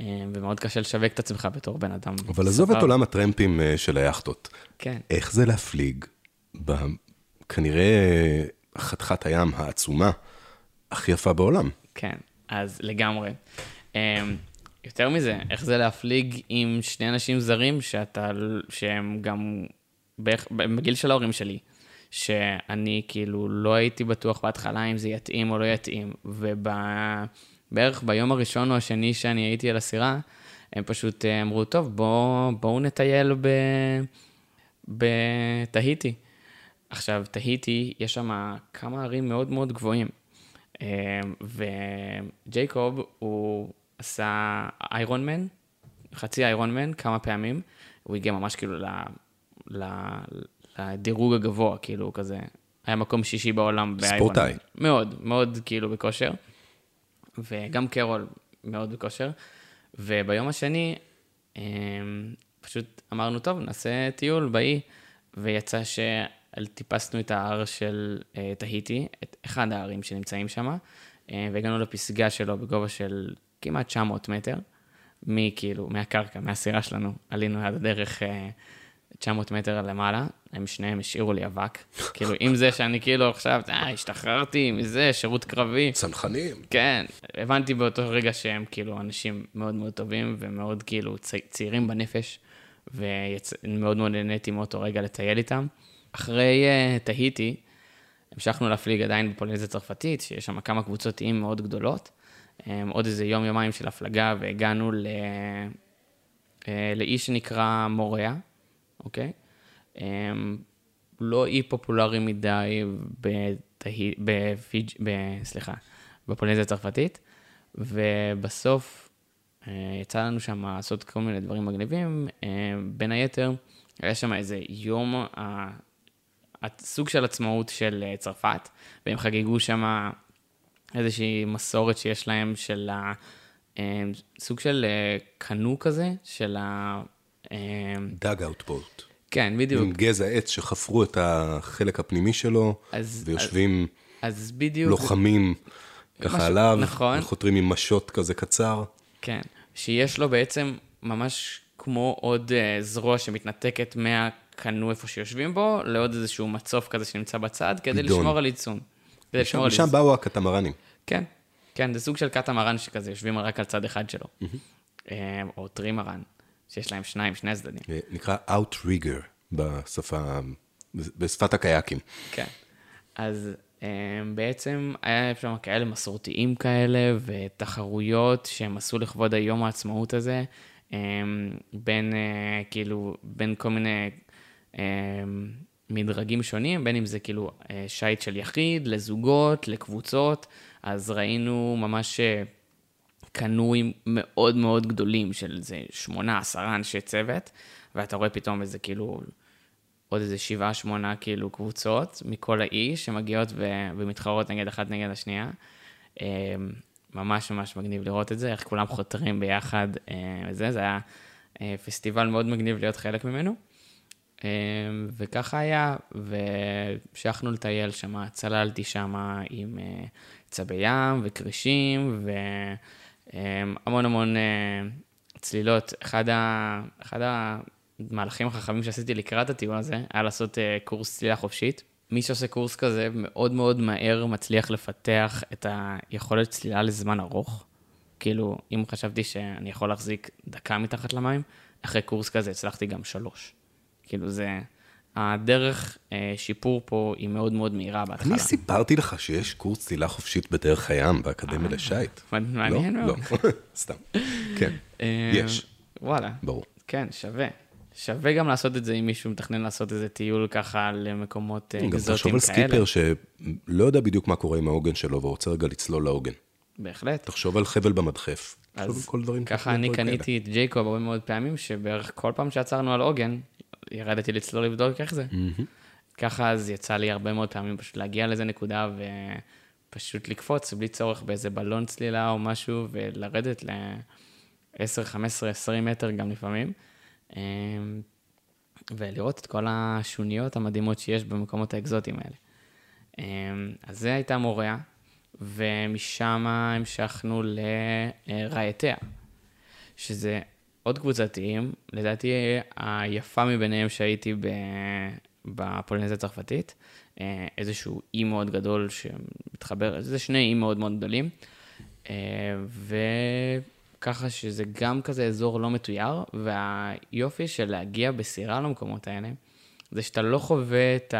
Speaker 4: אה, ומאוד קשה לשווק את עצמך בתור בן אדם.
Speaker 2: אבל עזוב את עולם הטרמפים אה, של היאכטות.
Speaker 4: כן.
Speaker 2: איך זה להפליג בכנראה חתיכת הים העצומה הכי יפה בעולם?
Speaker 4: כן. אז לגמרי. Um, יותר מזה, איך זה להפליג עם שני אנשים זרים שאתה, שהם גם בגיל של ההורים שלי, שאני כאילו לא הייתי בטוח בהתחלה אם זה יתאים או לא יתאים, ובערך ביום הראשון או השני שאני הייתי על הסירה, הם פשוט אה, אמרו, טוב, בואו בוא נטייל. בתהיטי. עכשיו, תהיטי, יש שם כמה ערים מאוד מאוד גבוהים. אמ, וג'ייקוב, הוא עשה איירון מן, חצי איירון מן, כמה פעמים. הוא הגיע ממש כאילו ל, ל, לדירוג הגבוה, כאילו כזה. היה מקום שישי בעולם.
Speaker 2: ספורטאי.
Speaker 4: מאוד, מאוד כאילו בכושר. וגם קרול מאוד בכושר. וביום השני, אמ, פשוט אמרנו, טוב, נעשה טיול באי, ויצא ש... טיפסנו את ההר של תהיטי, את אחד ההרים שנמצאים שם, uh, והגענו לפסגה שלו בגובה של כמעט 900 מטר, מכאילו, מהקרקע, מהסירה שלנו, עלינו עד הדרך uh, 900 מטר למעלה, הם שניהם השאירו לי אבק. כאילו, עם זה שאני כאילו עכשיו, אה, השתחררתי מזה, שירות קרבי.
Speaker 2: צנחנים.
Speaker 4: כן, הבנתי באותו רגע שהם כאילו אנשים מאוד מאוד טובים ומאוד כאילו צ... צעירים בנפש, ומאוד מאוד נהניתי מאותו רגע לטייל איתם. אחרי uh, תהיטי, המשכנו להפליג עדיין בפולינזיה צרפתית, שיש שם כמה קבוצות איים מאוד גדולות. Um, עוד איזה יום-יומיים של הפלגה, והגענו ל... uh, לאי שנקרא מוריה, אוקיי? Um, לא אי פופולרי מדי בתה... בפיג'... ב... סליחה, בפולינזיה הצרפתית, ובסוף uh, יצא לנו שם לעשות כל מיני דברים מגניבים. Uh, בין היתר, היה שם איזה יום סוג של עצמאות של אה, צרפת, והם חגגו שם איזושהי מסורת שיש להם של ה... אה, סוג של אה, קנו כזה, של ה...
Speaker 2: דאג אאוט בוט.
Speaker 4: כן, בדיוק.
Speaker 2: עם גזע עץ שחפרו את החלק הפנימי שלו, אז, ויושבים
Speaker 4: אז, אז בדיוק...
Speaker 2: לוחמים ככה
Speaker 4: משהו-
Speaker 2: עליו,
Speaker 4: נכון.
Speaker 2: חותרים עם משות כזה קצר.
Speaker 4: כן, שיש לו בעצם ממש כמו עוד אה, זרוע שמתנתקת מהקנו איפה שיושבים בו, לעוד איזשהו מצוף כזה שנמצא בצד, כדי
Speaker 2: גידון.
Speaker 4: לשמור על. כדי
Speaker 2: משם,
Speaker 4: לשמור על
Speaker 2: משם. באו הקטמרנים.
Speaker 4: כן, כן, זה סוג של קטמרן שכזה יושבים רק על צד אחד שלו. אה, או טרימרן, שיש להם שניים, שני הצדדים.
Speaker 2: אה, נקרא Outrigger בשפה, בשפת הקייקים.
Speaker 4: כן. אז אה, בעצם היה שם כאלה מסורתיים כאלה, ותחרויות שהם עשו לכבוד היום העצמאות הזה, אה, בין כאילו, בין כל מיני מדרגים שונים, בין אם זה כאילו שיט של יחיד, לזוגות, לקבוצות, אז ראינו ממש... קנויים מאוד מאוד גדולים של איזה שמונה, עשרה אנשי צוות, ואתה רואה פתאום איזה כאילו, עוד איזה שבעה, שמונה כאילו קבוצות מכל האי שמגיעות ו- ומתחרות נגד אחת נגד השנייה. אה, ממש ממש מגניב לראות את זה, איך כולם חותרים ביחד אה, וזה, זה היה אה, פסטיבל מאוד מגניב להיות חלק ממנו. וככה היה, והמשכנו לטייל שם, צללתי שם עם צבי ים וכרישים והמון המון אה, צלילות. אחד, ה, אחד המהלכים החכמים שעשיתי לקראת הטיול הזה היה לעשות אה, קורס צלילה חופשית. מי שעושה קורס כזה מאוד מאוד מהר מצליח לפתח את היכולת צלילה לזמן ארוך. כאילו, אם חשבתי שאני יכול להחזיק דקה מתחת למים, אחרי קורס כזה הצלחתי גם שלוש. כאילו זה, הדרך אה, שיפור פה היא מאוד מאוד מהירה בהתחלה.
Speaker 2: אני סיפרתי לך שיש קורס צלילה חופשית בדרך הים באקדמיה לשייט.
Speaker 4: מעניין
Speaker 2: לא?
Speaker 4: מאוד.
Speaker 2: לא, סתם. כן,
Speaker 4: אה,
Speaker 2: יש,
Speaker 4: וואלה.
Speaker 2: ברור.
Speaker 4: כן, שווה. שווה גם לעשות את זה אם מישהו מתכנן לעשות איזה טיול ככה למקומות אה,
Speaker 2: גם תחשוב
Speaker 4: אקזוטיים
Speaker 2: על
Speaker 4: כאלה.
Speaker 2: סקיפר שלא יודע בדיוק מה קורה עם העוגן שלו ורוצה רגע לצלול לעוגן.
Speaker 4: בהחלט.
Speaker 2: תחשוב על חבל במדחף.
Speaker 4: אז
Speaker 2: כל דברים
Speaker 4: ככה אני
Speaker 2: כאלה.
Speaker 4: קניתי את ג'ייקוב הרבה מאוד פעמים, שבערך כל פעם שעצרנו על עוגן, ירדתי לצלול לבדוק איך זה. ככה אז יצא לי הרבה מאוד פעמים פשוט להגיע לאיזה נקודה ופשוט לקפוץ בלי צורך באיזה בלון צלילה או משהו, ולרדת ל-10, 15, 20 מטר גם לפעמים. אמ, ולראות את כל השוניות המדהימות שיש במקומות האקזוטיים האלה. אמ, אז זה הייתה מוריה, ומשם המשכנו לרעייתיה, שזה עוד קבוצתיים, לדעתי היפה מביניהם שהייתי ב... בפולינזיה הצרפתית, אה, איזשהו אי מאוד גדול שמתחבר, זה שני איים מאוד מאוד גדולים, אה, וככה שזה גם כזה אזור לא מתויר, והיופי של להגיע בסירה למקומות האלה, זה שאתה לא חווה את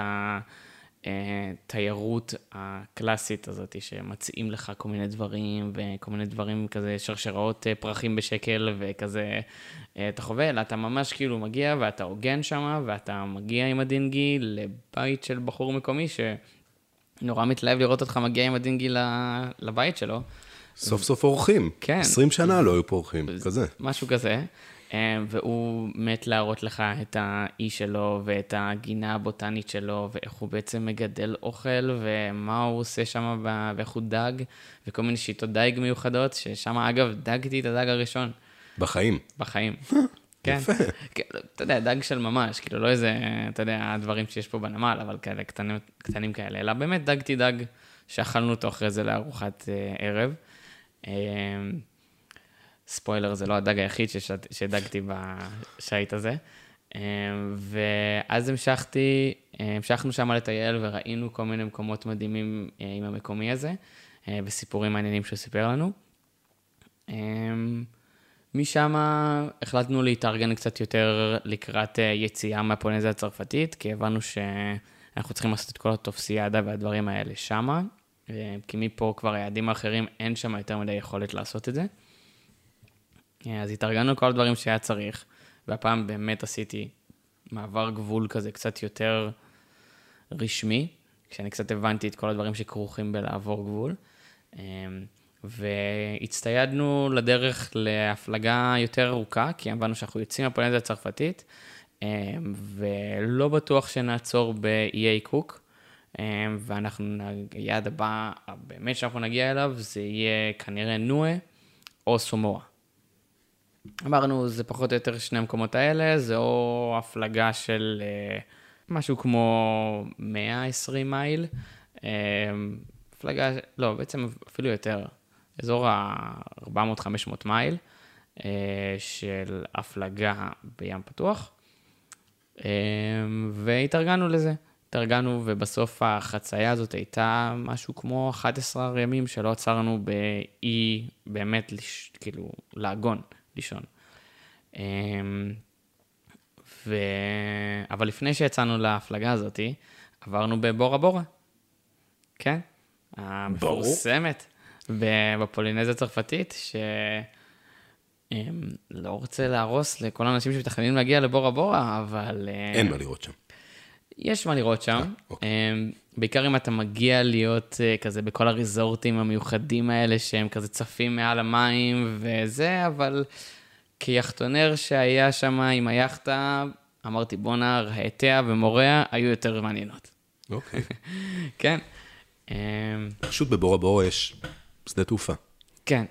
Speaker 4: התיירות הקלאסית הזאת, שמציעים לך כל מיני דברים, וכל מיני דברים כזה, שרשראות אה, פרחים בשקל, וכזה, אה, אתה חווה, אלא אתה ממש כאילו מגיע, ואתה עוגן שם, ואתה מגיע עם הדינגי לבית של בחור מקומי, שנורא מתלהב לראות אותך מגיע עם הדינגי לבית שלו.
Speaker 2: סוף סוף אורחים.
Speaker 4: כן.
Speaker 2: 20 שנה לא היו פה אורחים, כזה.
Speaker 4: משהו כזה. אה, והוא מת להראות לך את האי שלו ואת הגינה הבוטנית שלו, ואיך הוא בעצם מגדל אוכל, ומה הוא עושה שם, ואיך הוא דג, וכל מיני שיטות דייג מיוחדות, ששם אגב דגתי את הדג הראשון
Speaker 2: בחיים.
Speaker 4: בחיים. כן.
Speaker 2: יפה.
Speaker 4: כן, אתה יודע, דג של ממש, כאילו לא איזה, אתה יודע, הדברים שיש פה בנמל, אבל כאלה קטנים, קטנים כאלה, אלא באמת דגתי דג שאכלנו אותו אחרי זה לארוחת אה, ערב. ספוילר, זה לא הדג היחיד ששת, שדגתי בשיט הזה. אה, ואז המשכתי, אה, המשכנו שם לטייל וראינו כל מיני מקומות מדהימים אה, עם המקומי הזה, אה, וסיפורים מעניינים שהוא סיפר לנו. אה, משם החלטנו להתארגן קצת יותר לקראת אה, יציאה מהפולינזיה הצרפתית, כי הבנו שאנחנו צריכים לעשות את כל הטופסיאדה והדברים האלה שמה, כי מפה כבר היעדים האחרים, אין שם יותר מדי יכולת לעשות את זה. אה, אז התארגנו כל הדברים שהיה צריך, והפעם באמת עשיתי מעבר גבול כזה קצת יותר רשמי, כשאני קצת הבנתי את כל הדברים שכרוכים בלעבור גבול. אה, והצטיידנו לדרך להפלגה יותר ארוכה, כי הבנו שאנחנו יוצאים מהפולנזיה הצרפתית, אה, ולא בטוח שנעצור באיי קוק, אה, ואנחנו, היעד הבא, באמת שאנחנו נגיע אליו, זה יהיה כנראה נועה או סומואה. אמרנו, זה פחות או יותר שני המקומות האלה, זה או הפלגה של אה, משהו כמו 120 מייל, אה, הפלגה, לא, בעצם אפילו יותר, אזור ה-400-500 מייל אה, של הפלגה בים פתוח, אה, והתארגנו לזה. התארגנו, ובסוף החצייה הזאת הייתה משהו כמו 11 ימים שלא עצרנו באי, באמת, לש, כאילו, לעגון, לישון. ו... אבל לפני שיצאנו להפלגה הזאת, עברנו בבורה בורה. כן, המפורסמת, בפולינזיה הצרפתית, ש... לא רוצה להרוס לכל האנשים שמתכננים להגיע לבורה בורה, אבל... אה,
Speaker 2: אין מה לראות שם.
Speaker 4: יש מה לראות שם.
Speaker 2: אה, אוקיי.
Speaker 4: בעיקר אם אתה מגיע להיות אה, כזה בכל הריזורטים המיוחדים האלה, שהם כזה צפים מעל המים וזה, אבל כיכטונר שהיה שם עם היאכטה, אמרתי, בואנה, רהטיה ומוריה היו יותר מעניינות.
Speaker 2: אוקיי.
Speaker 4: כן.
Speaker 2: פשוט בבורה בורה יש שדה תעופה.
Speaker 4: כן,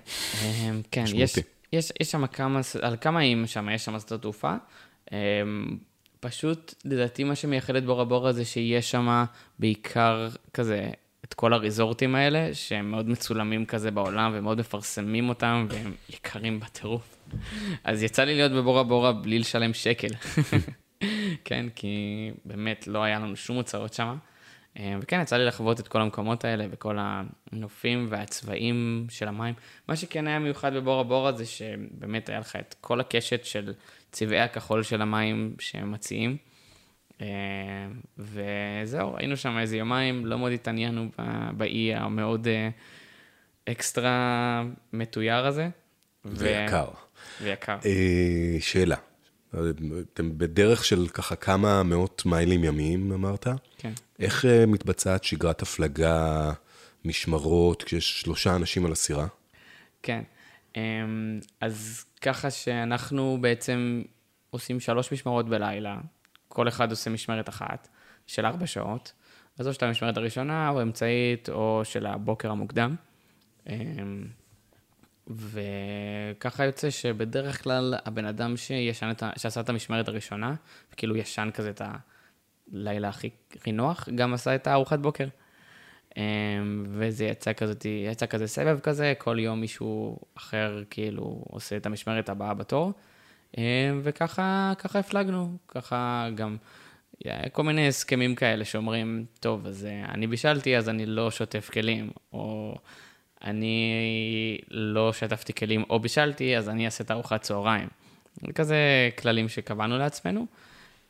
Speaker 4: כן, יש. יש, יש שם כמה, על כמה איים שם יש שם שדות תעופה. פשוט, לדעתי, מה שמייחד את בורה בורה זה שיש שם בעיקר כזה את כל הריזורטים האלה, שהם מאוד מצולמים כזה בעולם ומאוד מפרסמים אותם, והם יקרים בטירוף. אז יצא לי להיות בבורה בורה בלי לשלם שקל. כן, כי באמת לא היה לנו שום הוצאות שם. וכן, יצא לי לחוות את כל המקומות האלה וכל הנופים והצבעים של המים. מה שכן היה מיוחד בבורה בורה זה שבאמת היה לך את כל הקשת של צבעי הכחול של המים שהם מציעים. וזהו, היינו שם איזה יומיים, לא מאוד התעניינו באי המאוד אה, אקסטרה מתויר הזה.
Speaker 2: ויקר.
Speaker 4: ויקר.
Speaker 2: אה, שאלה, אתם בדרך של ככה כמה מאות מיילים ימיים, אמרת?
Speaker 4: כן.
Speaker 2: איך אה, מתבצעת שגרת הפלגה, משמרות, כשיש שלושה אנשים על הסירה?
Speaker 4: כן. אמ, אז ככה שאנחנו בעצם עושים שלוש משמרות בלילה, כל אחד עושה משמרת אחת של ארבע שעות, אז או של המשמרת הראשונה, או אמצעית, או של הבוקר המוקדם. אמ, וככה יוצא שבדרך כלל הבן אדם שישן את ה... שעשה את המשמרת הראשונה, כאילו ישן כזה את הלילה הכי, הכי נוח, גם עשה את הארוחת בוקר. אמ, וזה יצא כזאת, יצא כזה סבב כזה, כל יום מישהו אחר כאילו עושה את המשמרת הבאה בתור. אמ, וככה ככה הפלגנו, ככה גם כל מיני הסכמים כאלה שאומרים, טוב, אז אה, אני בישלתי, אז אני לא שוטף כלים, או אני לא שטפתי כלים או בישלתי, אז אני אעשה את ארוחת צהריים. זה כזה כללים שקבענו לעצמנו.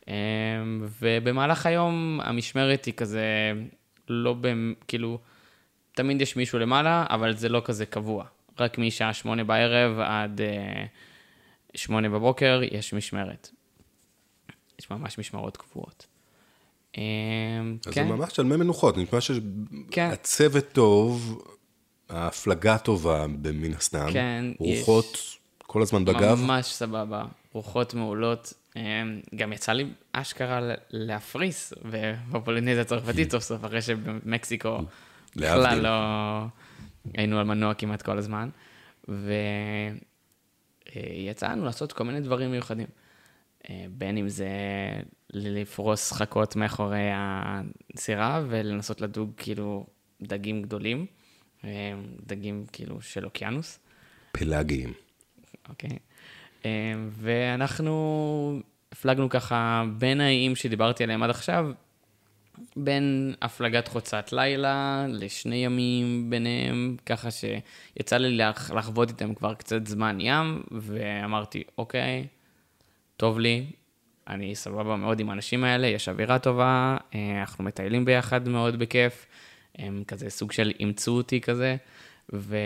Speaker 4: אמ, ובמהלך היום המשמרת היא כזה, לא ב... כאילו, תמיד יש מישהו למעלה, אבל זה לא כזה קבוע. רק משעה שמונה בערב עד אה, שמונה בבוקר יש משמרת. יש ממש משמרות קבועות. אמ,
Speaker 2: אז
Speaker 4: כן,
Speaker 2: זה ממש על מי מנוחות, נשמע
Speaker 4: כן.
Speaker 2: שהצוות טוב, ההפלגה טובה מן הסתם,
Speaker 4: כן,
Speaker 2: רוחות כל הזמן בגב.
Speaker 4: ממש סבבה, רוחות מעולות. אמ, גם יצא לי אשכרה להפריס בפולינזיה הצרפתית סוף סוף, אחרי שבמקסיקו בכלל
Speaker 2: להבדיל.
Speaker 4: לא היינו על מנוע כמעט כל הזמן. ויצאנו לעשות כל מיני דברים מיוחדים. אה, בין אם זה לפרוס חכות מאחורי הסירה ולנסות לדוג כאילו דגים גדולים, אה, דגים כאילו של אוקיינוס.
Speaker 2: פלאגיים.
Speaker 4: אוקיי. אה, ואנחנו הפלגנו ככה בין האיים שדיברתי עליהם עד עכשיו, בין הפלגת חוצת לילה לשני ימים ביניהם, ככה שיצא לי לח- לחוות איתם כבר קצת זמן ים, ואמרתי, אוקיי, טוב לי, אני סבבה מאוד עם האנשים האלה, יש אווירה טובה, אה, אנחנו מטיילים ביחד מאוד בכיף, הם כזה סוג של אימצו אותי כזה, ו...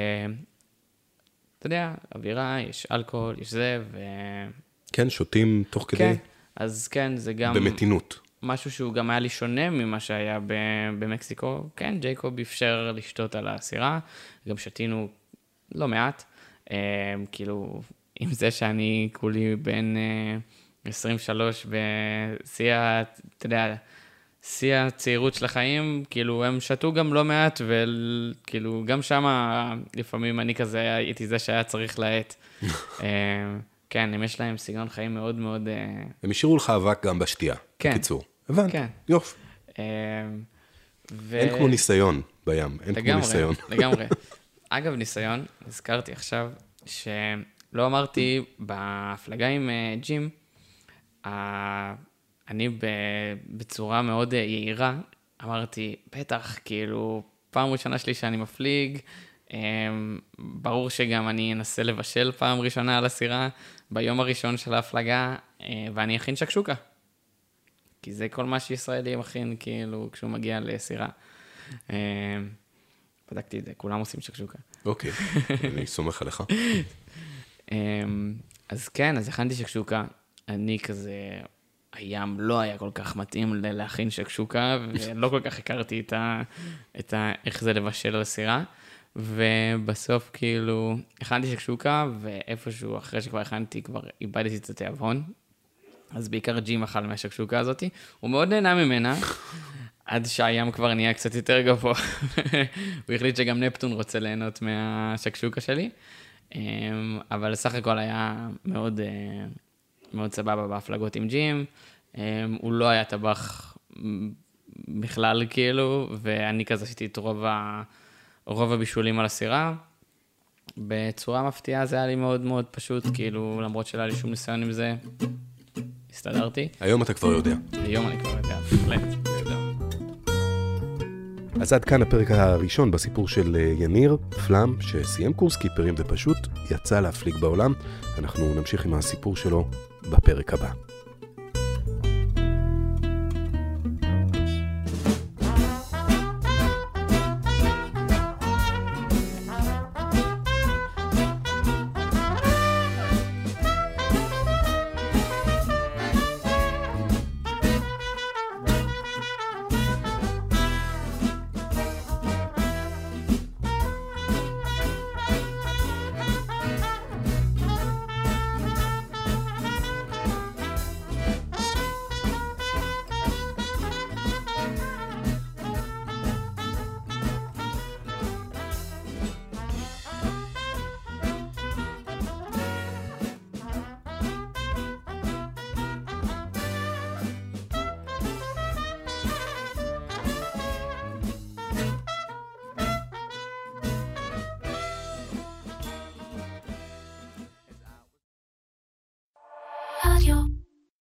Speaker 4: אתה יודע, אווירה, יש אלכוהול, יש זה, ו...
Speaker 2: כן, שותים תוך כדי,
Speaker 4: כן, אז כן, זה גם
Speaker 2: במתינות.
Speaker 4: משהו שהוא גם היה לי שונה ממה שהיה ב- במקסיקו. כן, ג'ייקוב אפשר לשתות על הסירה, גם שתינו לא מעט. אה, כאילו, עם זה שאני כולי בן אה, 23 בשיא, ה- אתה יודע, שיא הצעירות של החיים, כאילו, הם שתו גם לא מעט, וכאילו, גם שם לפעמים אני כזה הייתי זה שהיה צריך להאט. אה, כן, הם יש להם סגנון חיים מאוד מאוד... אה,
Speaker 2: הם השאירו לך אבק גם בשתייה,
Speaker 4: כן.
Speaker 2: בקיצור. הבנתי,
Speaker 4: כן.
Speaker 2: יופי.
Speaker 4: אה, ו...
Speaker 2: אין כמו ניסיון בים, אין כמו
Speaker 4: לגמרי,
Speaker 2: ניסיון.
Speaker 4: לגמרי. אגב, ניסיון, הזכרתי עכשיו, שלא אמרתי בהפלגה עם ג'ים, אני בצורה מאוד אה, יהירה, אמרתי, בטח, כאילו, פעם ראשונה שלי שאני מפליג, אה, ברור שגם אני אנסה לבשל פעם ראשונה על הסירה, ביום הראשון של ההפלגה, אה, ואני אכין שקשוקה. כי זה כל מה שישראלי מכין, כאילו, כשהוא מגיע לסירה. אה, בדקתי את זה, כולם עושים שקשוקה.
Speaker 2: אוקיי, אני סומך עליך.
Speaker 4: אמ, אז כן, אז הכנתי שקשוקה. אני כזה, הים לא היה כל כך מתאים להכין שקשוקה, ולא כל כך הכרתי את ה... את ה... איך זה לבשל על הסירה. ובסוף כאילו, הכנתי שקשוקה, ואיפשהו אחרי שכבר הכנתי, כבר איבדתי את התיאבון. אז בעיקר ג'ים אכל מהשקשוקה הזאתי. הוא מאוד נהנה ממנה, עד שהים כבר נהיה קצת יותר גבוה. הוא החליט שגם נפטון רוצה ליהנות מהשקשוקה שלי. אמ, אבל סך הכל היה מאוד, אה, מאוד סבבה בהפלגות עם ג'ים. אמ, הוא לא היה טבח בכלל, כאילו, ואני כזה עשיתי את רוב, ה, רוב הבישולים על הסירה. בצורה מפתיעה זה היה לי מאוד מאוד פשוט, כאילו, למרות שלא היה לי שום ניסיון עם זה, הסתדרתי.
Speaker 2: היום אתה כבר יודע.
Speaker 4: היום אני כבר יודע, בהחלט.
Speaker 2: אז עד כאן הפרק הראשון בסיפור של אה, יניר, פלאם, שסיים קורס קיפרים ופשוט יצא להפליג בעולם. אנחנו נמשיך עם הסיפור שלו בפרק הבא.